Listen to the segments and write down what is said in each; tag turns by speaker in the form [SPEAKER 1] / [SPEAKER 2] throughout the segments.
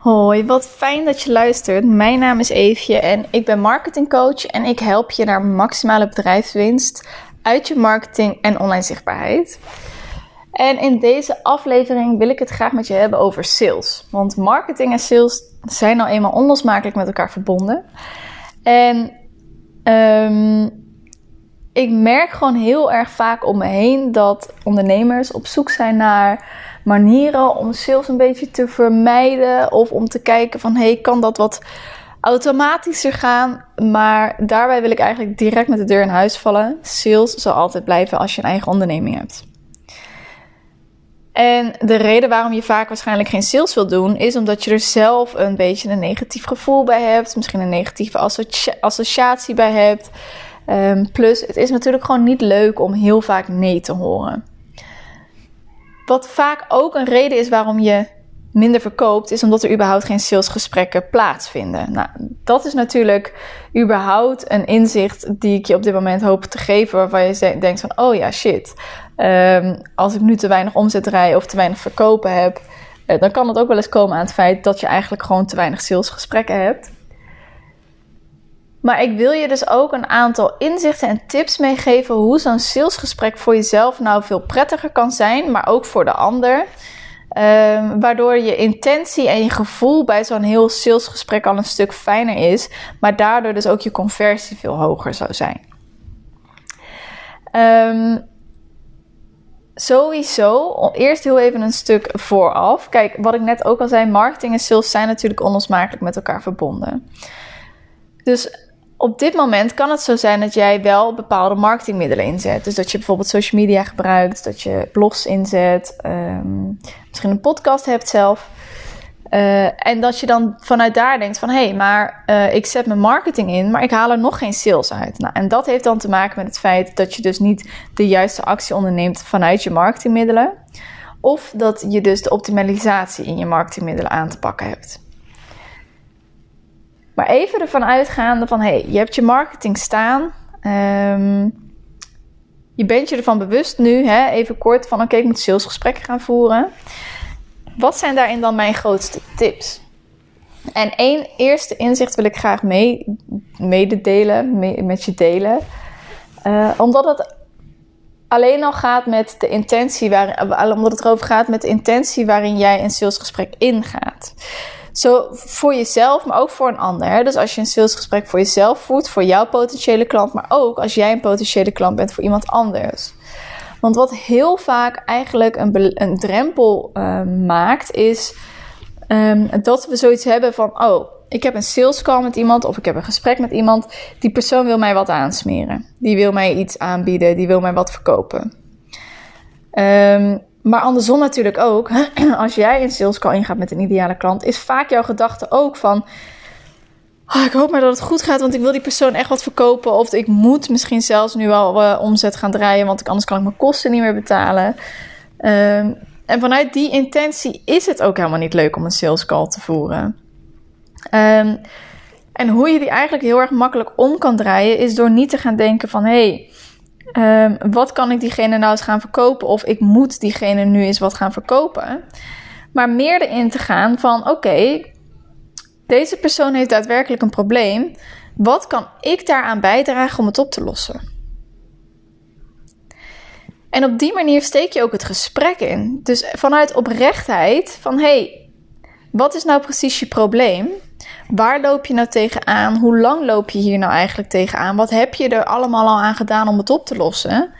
[SPEAKER 1] Hoi, wat fijn dat je luistert. Mijn naam is Eefje en ik ben marketingcoach en ik help je naar maximale bedrijfswinst uit je marketing en online zichtbaarheid. En in deze aflevering wil ik het graag met je hebben over sales. Want marketing en sales zijn nou eenmaal onlosmakelijk met elkaar verbonden. En um, ik merk gewoon heel erg vaak om me heen dat ondernemers op zoek zijn naar manieren om sales een beetje te vermijden. Of om te kijken van hey, kan dat wat automatischer gaan? Maar daarbij wil ik eigenlijk direct met de deur in huis vallen. Sales zal altijd blijven als je een eigen onderneming hebt. En de reden waarom je vaak waarschijnlijk geen sales wil doen, is omdat je er zelf een beetje een negatief gevoel bij hebt. Misschien een negatieve associatie bij hebt. Um, plus, het is natuurlijk gewoon niet leuk om heel vaak nee te horen. Wat vaak ook een reden is waarom je minder verkoopt, is omdat er überhaupt geen salesgesprekken plaatsvinden. Nou, dat is natuurlijk überhaupt een inzicht die ik je op dit moment hoop te geven, waarvan je denkt van, oh ja, shit. Um, als ik nu te weinig omzet rij of te weinig verkopen heb, uh, dan kan het ook wel eens komen aan het feit dat je eigenlijk gewoon te weinig salesgesprekken hebt. Maar ik wil je dus ook een aantal inzichten en tips meegeven hoe zo'n salesgesprek voor jezelf nou veel prettiger kan zijn, maar ook voor de ander. Um, waardoor je intentie en je gevoel bij zo'n heel salesgesprek al een stuk fijner is, maar daardoor dus ook je conversie veel hoger zou zijn. Um, sowieso, eerst heel even een stuk vooraf. Kijk, wat ik net ook al zei, marketing en sales zijn natuurlijk onlosmakelijk met elkaar verbonden. Dus op dit moment kan het zo zijn dat jij wel bepaalde marketingmiddelen inzet. Dus dat je bijvoorbeeld social media gebruikt, dat je blogs inzet, um, misschien een podcast hebt zelf. Uh, en dat je dan vanuit daar denkt van hé, hey, maar uh, ik zet mijn marketing in, maar ik haal er nog geen sales uit. Nou, en dat heeft dan te maken met het feit dat je dus niet de juiste actie onderneemt vanuit je marketingmiddelen. Of dat je dus de optimalisatie in je marketingmiddelen aan te pakken hebt. Maar even ervan uitgaande van, hey, je hebt je marketing staan. Um, je bent je ervan bewust nu, hè, even kort, van oké, ik moet salesgesprekken gaan voeren. Wat zijn daarin dan mijn grootste tips? En één eerste inzicht wil ik graag mee, mededelen, met je delen. Uh, omdat het alleen al gaat met de intentie, waar, omdat het erover gaat met de intentie waarin jij een salesgesprek ingaat. Zo voor jezelf, maar ook voor een ander. Dus als je een salesgesprek voor jezelf voert, voor jouw potentiële klant, maar ook als jij een potentiële klant bent voor iemand anders. Want wat heel vaak eigenlijk een, een drempel uh, maakt, is um, dat we zoiets hebben van: oh, ik heb een sales call met iemand of ik heb een gesprek met iemand. Die persoon wil mij wat aansmeren. Die wil mij iets aanbieden, die wil mij wat verkopen. Um, maar andersom natuurlijk ook, als jij een sales call ingaat met een ideale klant, is vaak jouw gedachte ook van: oh, ik hoop maar dat het goed gaat, want ik wil die persoon echt wat verkopen. Of ik moet misschien zelfs nu al uh, omzet gaan draaien, want anders kan ik mijn kosten niet meer betalen. Um, en vanuit die intentie is het ook helemaal niet leuk om een sales call te voeren. Um, en hoe je die eigenlijk heel erg makkelijk om kan draaien, is door niet te gaan denken van hé. Hey, Um, wat kan ik diegene nou eens gaan verkopen? Of ik moet diegene nu eens wat gaan verkopen. Maar meer erin te gaan van: oké, deze persoon heeft daadwerkelijk een probleem. Wat kan ik daaraan bijdragen om het op te lossen? En op die manier steek je ook het gesprek in. Dus vanuit oprechtheid van hey, wat is nou precies je probleem? Waar loop je nou tegenaan? Hoe lang loop je hier nou eigenlijk tegenaan? Wat heb je er allemaal al aan gedaan om het op te lossen?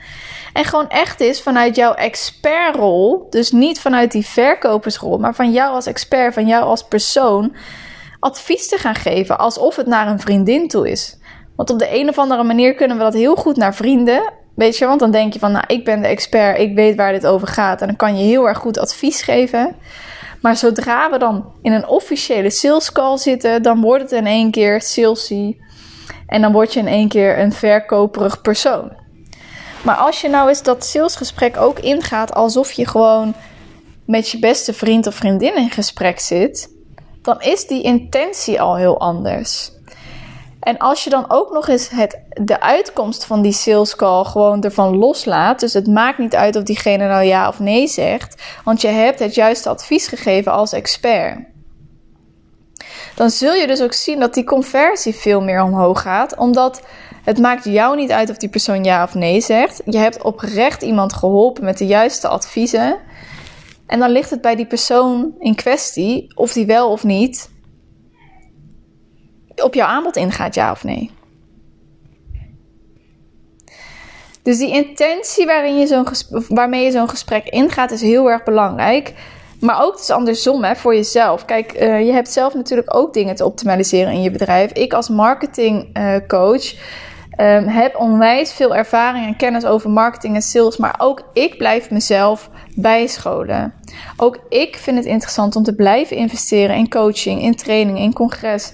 [SPEAKER 1] En gewoon echt is vanuit jouw expertrol, dus niet vanuit die verkopersrol, maar van jou als expert, van jou als persoon, advies te gaan geven alsof het naar een vriendin toe is. Want op de een of andere manier kunnen we dat heel goed naar vrienden. Weet je, want dan denk je van, nou, ik ben de expert, ik weet waar dit over gaat. En dan kan je heel erg goed advies geven. Maar zodra we dan in een officiële sales call zitten, dan wordt het in één keer salesy. En dan word je in één keer een verkoperig persoon. Maar als je nou eens dat salesgesprek ook ingaat alsof je gewoon met je beste vriend of vriendin in gesprek zit, dan is die intentie al heel anders. En als je dan ook nog eens het, de uitkomst van die sales call gewoon ervan loslaat. Dus het maakt niet uit of diegene nou ja of nee zegt. Want je hebt het juiste advies gegeven als expert. dan zul je dus ook zien dat die conversie veel meer omhoog gaat. Omdat het maakt jou niet uit of die persoon ja of nee zegt. Je hebt oprecht iemand geholpen met de juiste adviezen. En dan ligt het bij die persoon in kwestie of die wel of niet op jouw aanbod ingaat, ja of nee. Dus die intentie waarin je zo'n waarmee je zo'n gesprek ingaat is heel erg belangrijk. Maar ook dus andersom hè, voor jezelf. Kijk, uh, je hebt zelf natuurlijk ook dingen te optimaliseren in je bedrijf. Ik als marketingcoach uh, um, heb onwijs veel ervaring en kennis over marketing en sales. Maar ook ik blijf mezelf bijscholen. Ook ik vind het interessant om te blijven investeren in coaching, in training, in congres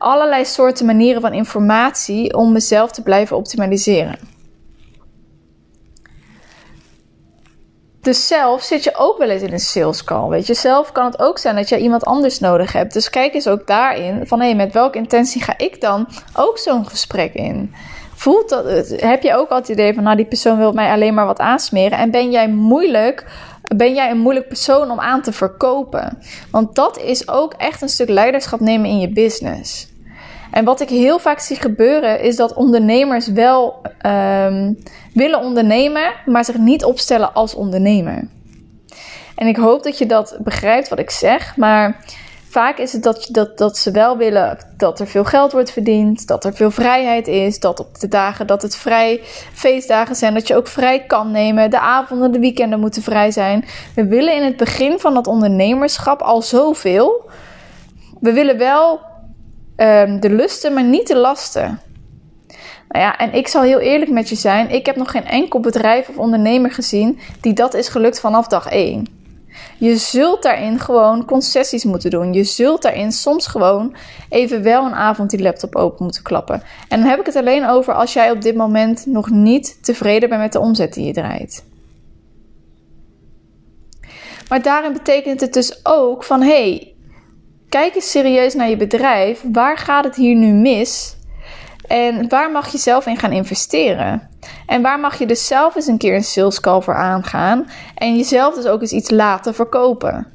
[SPEAKER 1] allerlei soorten manieren van informatie om mezelf te blijven optimaliseren. Dus zelf zit je ook wel eens in een sales call. Weet je, zelf kan het ook zijn dat je iemand anders nodig hebt. Dus kijk eens ook daarin van hé, hey, met welke intentie ga ik dan ook zo'n gesprek in? Voelt dat, heb je ook altijd het idee van nou die persoon wil mij alleen maar wat aansmeren en ben jij moeilijk ben jij een moeilijk persoon om aan te verkopen? Want dat is ook echt een stuk leiderschap nemen in je business. En wat ik heel vaak zie gebeuren is dat ondernemers wel um, willen ondernemen, maar zich niet opstellen als ondernemer. En ik hoop dat je dat begrijpt wat ik zeg, maar vaak is het dat, dat, dat ze wel willen dat er veel geld wordt verdiend, dat er veel vrijheid is, dat op de dagen dat het vrij feestdagen zijn, dat je ook vrij kan nemen. De avonden, de weekenden moeten vrij zijn. We willen in het begin van dat ondernemerschap al zoveel. We willen wel um, de lusten, maar niet de lasten. Nou ja, en ik zal heel eerlijk met je zijn. Ik heb nog geen enkel bedrijf of ondernemer gezien die dat is gelukt vanaf dag 1. Je zult daarin gewoon concessies moeten doen. Je zult daarin soms gewoon even wel een avond die laptop open moeten klappen. En dan heb ik het alleen over als jij op dit moment nog niet tevreden bent met de omzet die je draait. Maar daarin betekent het dus ook van hey, Kijk eens serieus naar je bedrijf. Waar gaat het hier nu mis? En waar mag je zelf in gaan investeren? En waar mag je dus zelf eens een keer een sales call voor aangaan? En jezelf dus ook eens iets laten verkopen.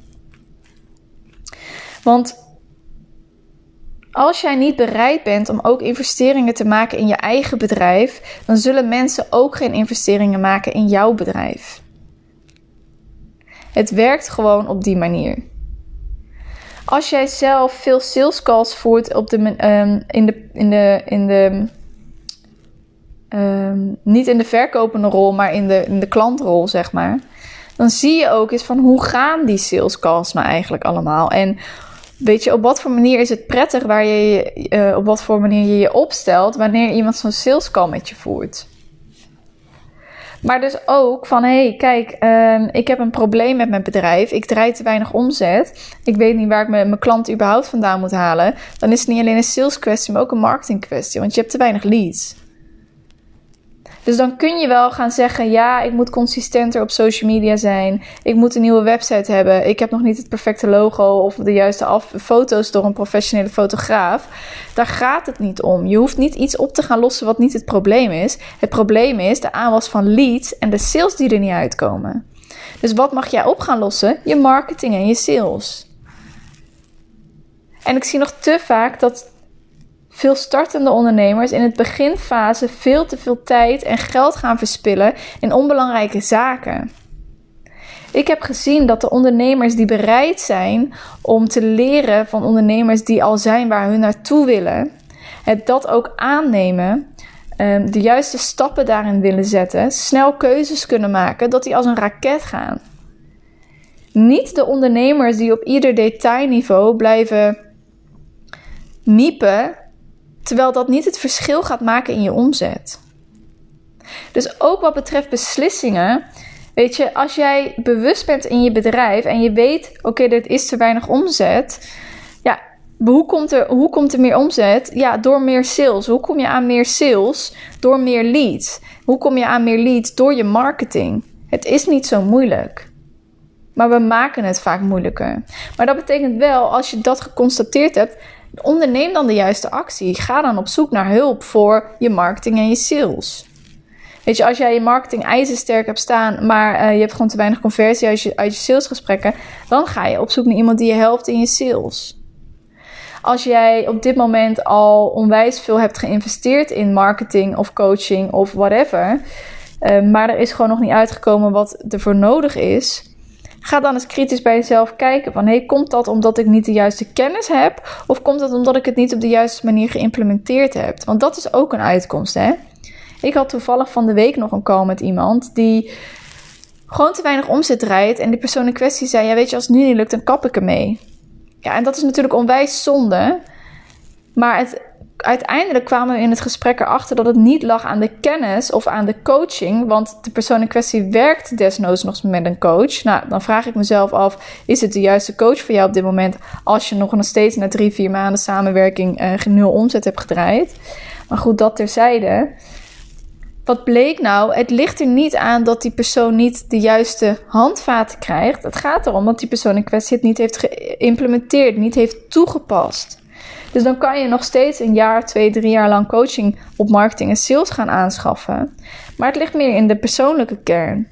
[SPEAKER 1] Want als jij niet bereid bent om ook investeringen te maken in je eigen bedrijf, dan zullen mensen ook geen investeringen maken in jouw bedrijf. Het werkt gewoon op die manier. Als jij zelf veel sales calls voert op de, um, in de, in de, in de um, niet in de verkopende rol, maar in de, in de klantrol, zeg maar. Dan zie je ook eens van hoe gaan die sales calls nou eigenlijk allemaal. En weet je, op wat voor manier is het prettig waar je, uh, op wat voor manier je je opstelt wanneer iemand zo'n sales call met je voert. Maar dus ook van, hé, hey, kijk, um, ik heb een probleem met mijn bedrijf. Ik draai te weinig omzet. Ik weet niet waar ik mijn, mijn klant überhaupt vandaan moet halen. Dan is het niet alleen een sales kwestie, maar ook een marketing kwestie. Want je hebt te weinig leads. Dus dan kun je wel gaan zeggen: ja, ik moet consistenter op social media zijn. Ik moet een nieuwe website hebben. Ik heb nog niet het perfecte logo of de juiste foto's door een professionele fotograaf. Daar gaat het niet om. Je hoeft niet iets op te gaan lossen wat niet het probleem is. Het probleem is de aanwas van leads en de sales die er niet uitkomen. Dus wat mag jij op gaan lossen? Je marketing en je sales. En ik zie nog te vaak dat veel startende ondernemers in het beginfase veel te veel tijd en geld gaan verspillen in onbelangrijke zaken. Ik heb gezien dat de ondernemers die bereid zijn om te leren van ondernemers die al zijn waar hun naartoe willen, het dat ook aannemen, ehm, de juiste stappen daarin willen zetten, snel keuzes kunnen maken, dat die als een raket gaan. Niet de ondernemers die op ieder detailniveau blijven miepen terwijl dat niet het verschil gaat maken in je omzet. Dus ook wat betreft beslissingen, weet je, als jij bewust bent in je bedrijf en je weet, oké, okay, dit is te weinig omzet, ja, hoe komt, er, hoe komt er meer omzet? Ja, door meer sales. Hoe kom je aan meer sales? Door meer leads. Hoe kom je aan meer leads? Door je marketing. Het is niet zo moeilijk. Maar we maken het vaak moeilijker. Maar dat betekent wel, als je dat geconstateerd hebt, Onderneem dan de juiste actie. Ga dan op zoek naar hulp voor je marketing en je sales. Weet je, als jij je marketing ijzersterk hebt staan, maar uh, je hebt gewoon te weinig conversie uit je, uit je salesgesprekken, dan ga je op zoek naar iemand die je helpt in je sales. als jij op dit moment al onwijs veel hebt geïnvesteerd in marketing of coaching of whatever, uh, maar er is gewoon nog niet uitgekomen wat er voor nodig is. Ga dan eens kritisch bij jezelf kijken van komt dat omdat ik niet de juiste kennis heb of komt dat omdat ik het niet op de juiste manier geïmplementeerd heb? Want dat is ook een uitkomst, hè? Ik had toevallig van de week nog een call met iemand die gewoon te weinig omzet draait en die persoon in kwestie zei: "Ja, weet je, als het nu niet lukt, dan kap ik ermee." Ja, en dat is natuurlijk onwijs zonde. Maar het, uiteindelijk kwamen we in het gesprek erachter dat het niet lag aan de kennis of aan de coaching. Want de persoon in kwestie werkt desnoods nog met een coach. Nou, dan vraag ik mezelf af: is het de juiste coach voor jou op dit moment? Als je nog steeds na drie, vier maanden samenwerking uh, nul omzet hebt gedraaid. Maar goed, dat terzijde. Wat bleek nou? Het ligt er niet aan dat die persoon niet de juiste handvaten krijgt. Het gaat erom dat die persoon in kwestie het niet heeft geïmplementeerd, niet heeft toegepast. Dus dan kan je nog steeds een jaar, twee, drie jaar lang coaching op marketing en sales gaan aanschaffen. Maar het ligt meer in de persoonlijke kern.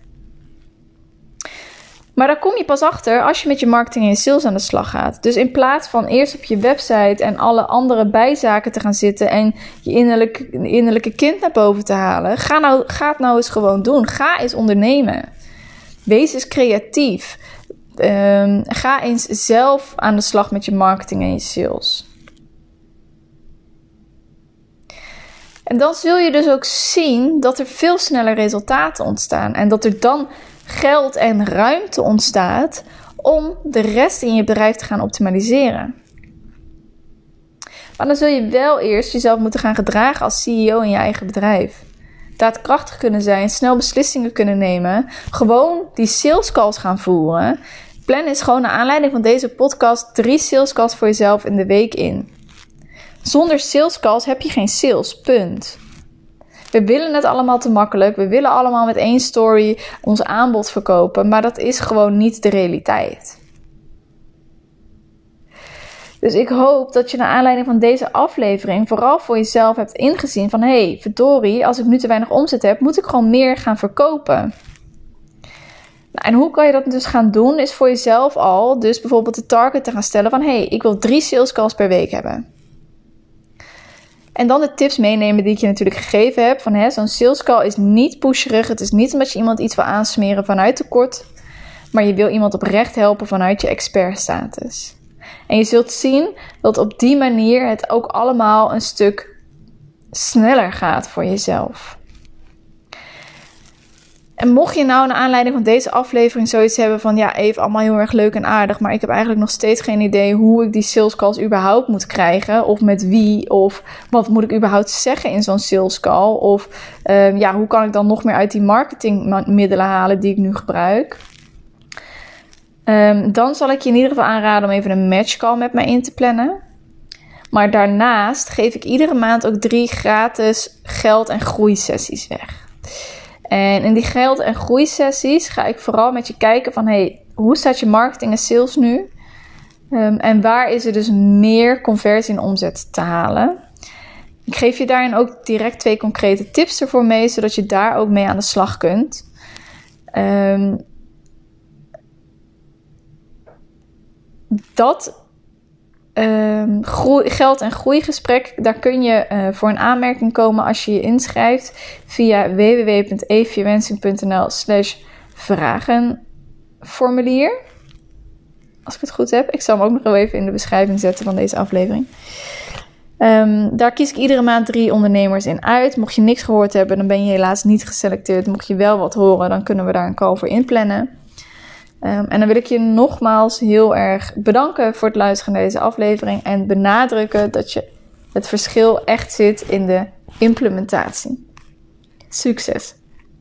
[SPEAKER 1] Maar daar kom je pas achter als je met je marketing en sales aan de slag gaat. Dus in plaats van eerst op je website en alle andere bijzaken te gaan zitten en je innerlijke, kind naar boven te halen, ga, nou, ga het nou eens gewoon doen. Ga eens ondernemen. Wees eens creatief. Um, ga eens zelf aan de slag met je marketing en je sales. En dan zul je dus ook zien dat er veel sneller resultaten ontstaan. En dat er dan geld en ruimte ontstaat om de rest in je bedrijf te gaan optimaliseren. Maar dan zul je wel eerst jezelf moeten gaan gedragen als CEO in je eigen bedrijf. Daadkrachtig kunnen zijn, snel beslissingen kunnen nemen, gewoon die sales calls gaan voeren. Plan is gewoon naar aanleiding van deze podcast drie sales calls voor jezelf in de week in. Zonder sales calls heb je geen sales, punt. We willen het allemaal te makkelijk. We willen allemaal met één story ons aanbod verkopen. Maar dat is gewoon niet de realiteit. Dus ik hoop dat je naar aanleiding van deze aflevering vooral voor jezelf hebt ingezien van hé, hey, verdorie, als ik nu te weinig omzet heb, moet ik gewoon meer gaan verkopen. Nou, en hoe kan je dat dus gaan doen? Is voor jezelf al dus bijvoorbeeld de target te gaan stellen van hé, hey, ik wil drie sales calls per week hebben. En dan de tips meenemen die ik je natuurlijk gegeven heb. Van zo'n sales call is niet pusherig. Het is niet omdat je iemand iets wil aansmeren vanuit tekort. Maar je wil iemand oprecht helpen vanuit je expertstatus. En je zult zien dat op die manier het ook allemaal een stuk sneller gaat voor jezelf. En mocht je nou naar aanleiding van deze aflevering zoiets hebben van ja, even allemaal heel erg leuk en aardig, maar ik heb eigenlijk nog steeds geen idee hoe ik die sales calls überhaupt moet krijgen, of met wie, of wat moet ik überhaupt zeggen in zo'n sales call, of uh, ja, hoe kan ik dan nog meer uit die marketingmiddelen halen die ik nu gebruik. Um, dan zal ik je in ieder geval aanraden om even een match call met mij in te plannen. Maar daarnaast geef ik iedere maand ook drie gratis geld- en groeisessies weg. En in die geld- en groeisessies ga ik vooral met je kijken van... Hey, hoe staat je marketing en sales nu? Um, en waar is er dus meer conversie en omzet te halen? Ik geef je daarin ook direct twee concrete tips ervoor mee, zodat je daar ook mee aan de slag kunt. Um, dat Um, geld- en groeigesprek, daar kun je uh, voor een aanmerking komen als je je inschrijft via www.eefjewensing.nl slash vragenformulier. Als ik het goed heb. Ik zal hem ook nog wel even in de beschrijving zetten van deze aflevering. Um, daar kies ik iedere maand drie ondernemers in uit. Mocht je niks gehoord hebben, dan ben je helaas niet geselecteerd. Mocht je wel wat horen, dan kunnen we daar een call voor inplannen. Um, en dan wil ik je nogmaals heel erg bedanken voor het luisteren naar deze aflevering en benadrukken dat je het verschil echt zit in de implementatie. Succes!